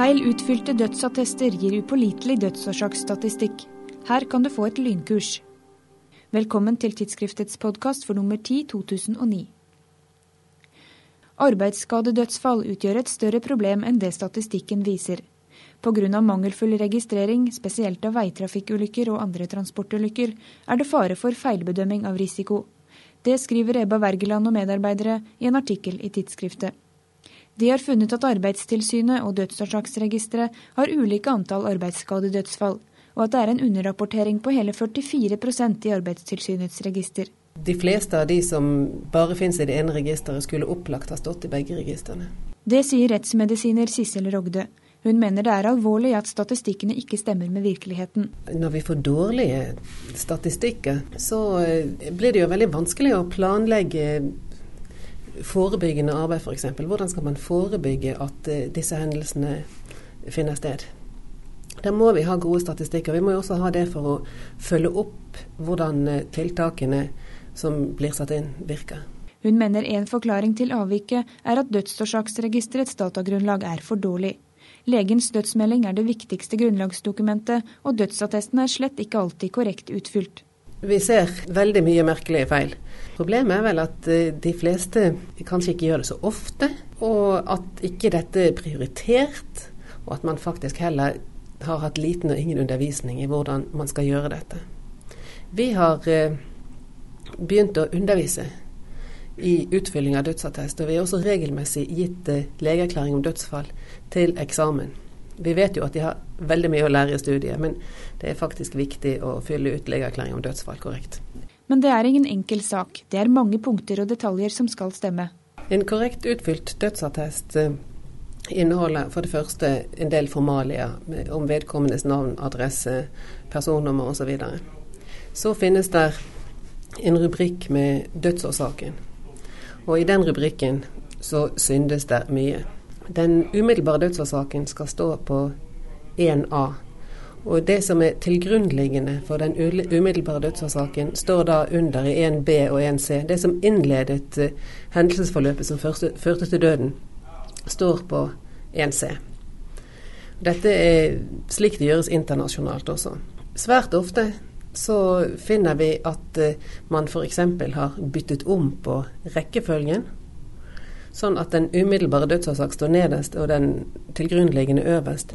Feil utfylte dødsattester gir upålitelig dødsårsaksstatistikk. Her kan du få et lynkurs. Velkommen til tidsskriftets podkast for nummer 10 2009. Arbeidsskadedødsfall utgjør et større problem enn det statistikken viser. Pga. mangelfull registrering, spesielt av veitrafikkulykker og andre transportulykker, er det fare for feilbedømming av risiko. Det skriver Ebba Wergeland og medarbeidere i en artikkel i tidsskriftet. De har funnet at Arbeidstilsynet og Dødsårsaksregisteret har ulike antall arbeidsskadedødsfall, og at det er en underrapportering på hele 44% i Arbeidstilsynets register. De fleste av de som bare finnes i det ene registeret, skulle opplagt ha stått i begge registrene. Det sier rettsmedisiner Sissel Rogde. Hun mener det er alvorlig at statistikkene ikke stemmer med virkeligheten. Når vi får dårlige statistikker, så eh, blir det jo veldig vanskelig å planlegge forebyggende arbeid f.eks. Hvordan skal man forebygge at eh, disse hendelsene finner sted? Der må vi ha gode statistikker. Vi må også ha det for å følge opp hvordan eh, tiltakene som blir satt inn, virker. Hun mener en forklaring til avviket er at Dødsårsaksregisterets datagrunnlag er for dårlig. Legens dødsmelding er det viktigste grunnlagsdokumentet, og dødsattesten er slett ikke alltid korrekt utfylt. Vi ser veldig mye merkelige feil. Problemet er vel at eh, de fleste kanskje ikke gjør det så ofte, og at ikke dette er prioritert, og at man faktisk heller har hatt liten og ingen undervisning i hvordan man skal gjøre dette. Vi har eh, begynt å undervise i utfylling av dødsattest. Og vi har også regelmessig gitt eh, legeerklæring om dødsfall til eksamen. Vi vet jo at de har veldig mye å lære i studiet, men det er faktisk viktig å fylle ut legeerklæring om dødsfall korrekt. Men det er ingen enkel sak. Det er mange punkter og detaljer som skal stemme. En korrekt utfylt dødsattest eh, inneholder for det første en del formalia om vedkommendes navn, adresse, personnummer osv. Så, så finnes det en rubrikk med dødsårsaken. Og i den rubrikken så syndes det mye. Den umiddelbare dødsårsaken skal stå på 1A. Og det som er tilgrunnliggende for den umiddelbare dødsårsaken, står da under i 1B og 1C. Det som innledet uh, hendelsesforløpet som første, førte til døden, står på 1C. Dette er slik det gjøres internasjonalt også. Svært ofte så finner vi at uh, man f.eks. har byttet om på rekkefølgen. Sånn at den umiddelbare dødsårsak står nederst og den tilgrunnliggende øverst.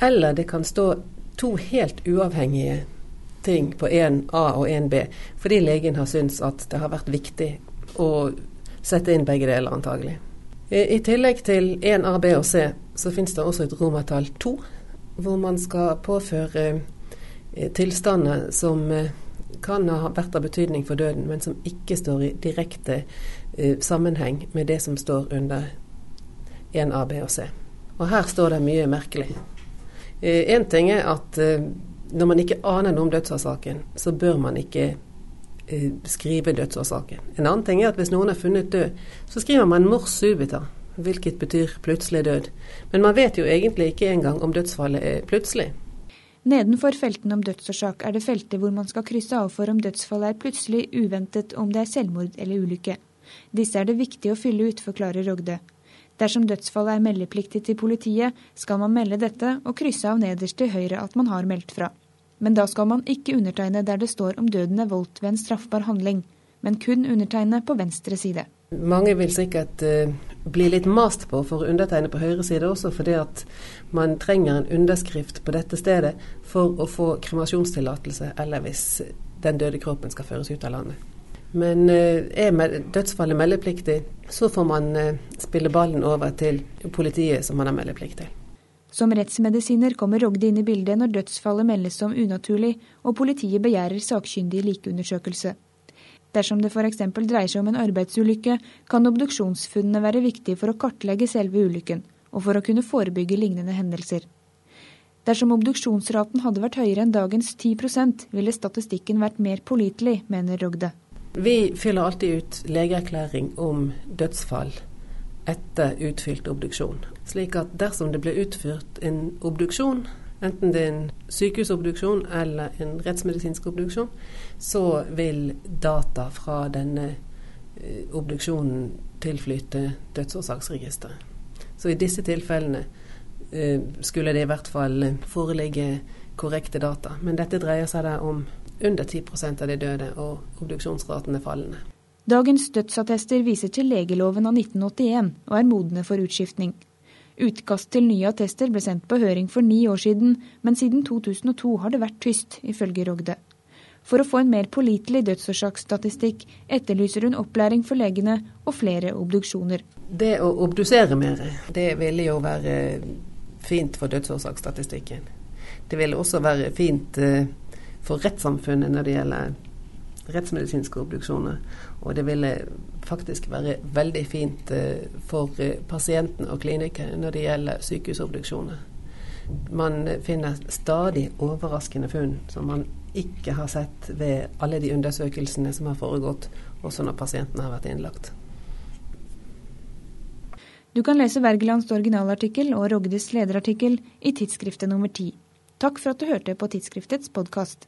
Eller det kan stå to helt uavhengige ting på 1A og 1B, fordi legen har syntes at det har vært viktig å sette inn begge deler, antagelig. I tillegg til 1A, B og C, så finnes det også et romertall 2, hvor man skal påføre Eh, tilstander som eh, kan ha vært av betydning for døden, men som ikke står i direkte uh, sammenheng med det som står under 1A, B og C. Og her står det mye merkelig. Én uh, ting er at uh, når man ikke aner noe om dødsårsaken, så bør man ikke skrive dødsårsaken. En annen ting er at hvis noen er funnet død, så skriver man mors subita, hvilket betyr plutselig død. Men man vet jo egentlig ikke engang om dødsfallet er plutselig. Nedenfor feltene om dødsårsak er det feltet hvor man skal krysse av for om dødsfallet er plutselig, uventet, om det er selvmord eller ulykke. Disse er det viktig å fylle ut, forklarer Rogde. Dersom dødsfallet er meldepliktig til politiet, skal man melde dette og krysse av nederst til høyre at man har meldt fra. Men da skal man ikke undertegne der det står om døden er voldt ved en straffbar handling, men kun undertegne på venstre side. Mange vil sikkert uh, bli litt mast på for å undertegne på høyre side også, fordi at man trenger en underskrift på dette stedet for å få kremasjonstillatelse, eller hvis den døde kroppen skal føres ut av landet. Men uh, er dødsfallet meldepliktig, så får man uh, spille ballen over til politiet som man har meldeplikt til. Som rettsmedisiner kommer Rogde inn i bildet når dødsfallet meldes som unaturlig og politiet begjærer sakkyndig likeundersøkelse. Dersom det f.eks. dreier seg om en arbeidsulykke, kan obduksjonsfunnene være viktige for å kartlegge selve ulykken, og for å kunne forebygge lignende hendelser. Dersom obduksjonsraten hadde vært høyere enn dagens 10% ville statistikken vært mer pålitelig, mener Rogde. Vi fyller alltid ut legeerklæring om dødsfall etter utfylt obduksjon. Slik at dersom det blir utført en obduksjon enten det er en sykehusobduksjon eller en rettsmedisinsk obduksjon, så vil data fra denne eh, obduksjonen tilflyte dødsårsaksregisteret. Så i disse tilfellene eh, skulle det i hvert fall foreligge korrekte data. Men dette dreier seg da om under 10 av de døde, og obduksjonsraten er fallende. Dagens dødsattester viser til legeloven av 1981 og er modne for utskiftning. Utkast til nye attester ble sendt på høring for ni år siden, men siden 2002 har det vært tyst, ifølge Rogde. For å få en mer pålitelig dødsårsaksstatistikk etterlyser hun opplæring for legene og flere obduksjoner. Det å obdusere mer, det ville jo være fint for dødsårsaksstatistikken. Det ville også være fint eh, for rettssamfunnet når det gjelder rettsmedisinske obduksjoner. Og det ville faktisk være veldig fint eh, for eh, pasienten og klinikken når det gjelder sykehusobduksjoner. Man finner stadig overraskende funn som man ikke har sett ved alle de undersøkelsene som har foregått, også når pasienten har vært innlagt. Du kan lese Wergelands originalartikkel og Rogdes lederartikkel i tidsskriftet nummer ti. Takk for at du hørte på tidsskriftets podkast.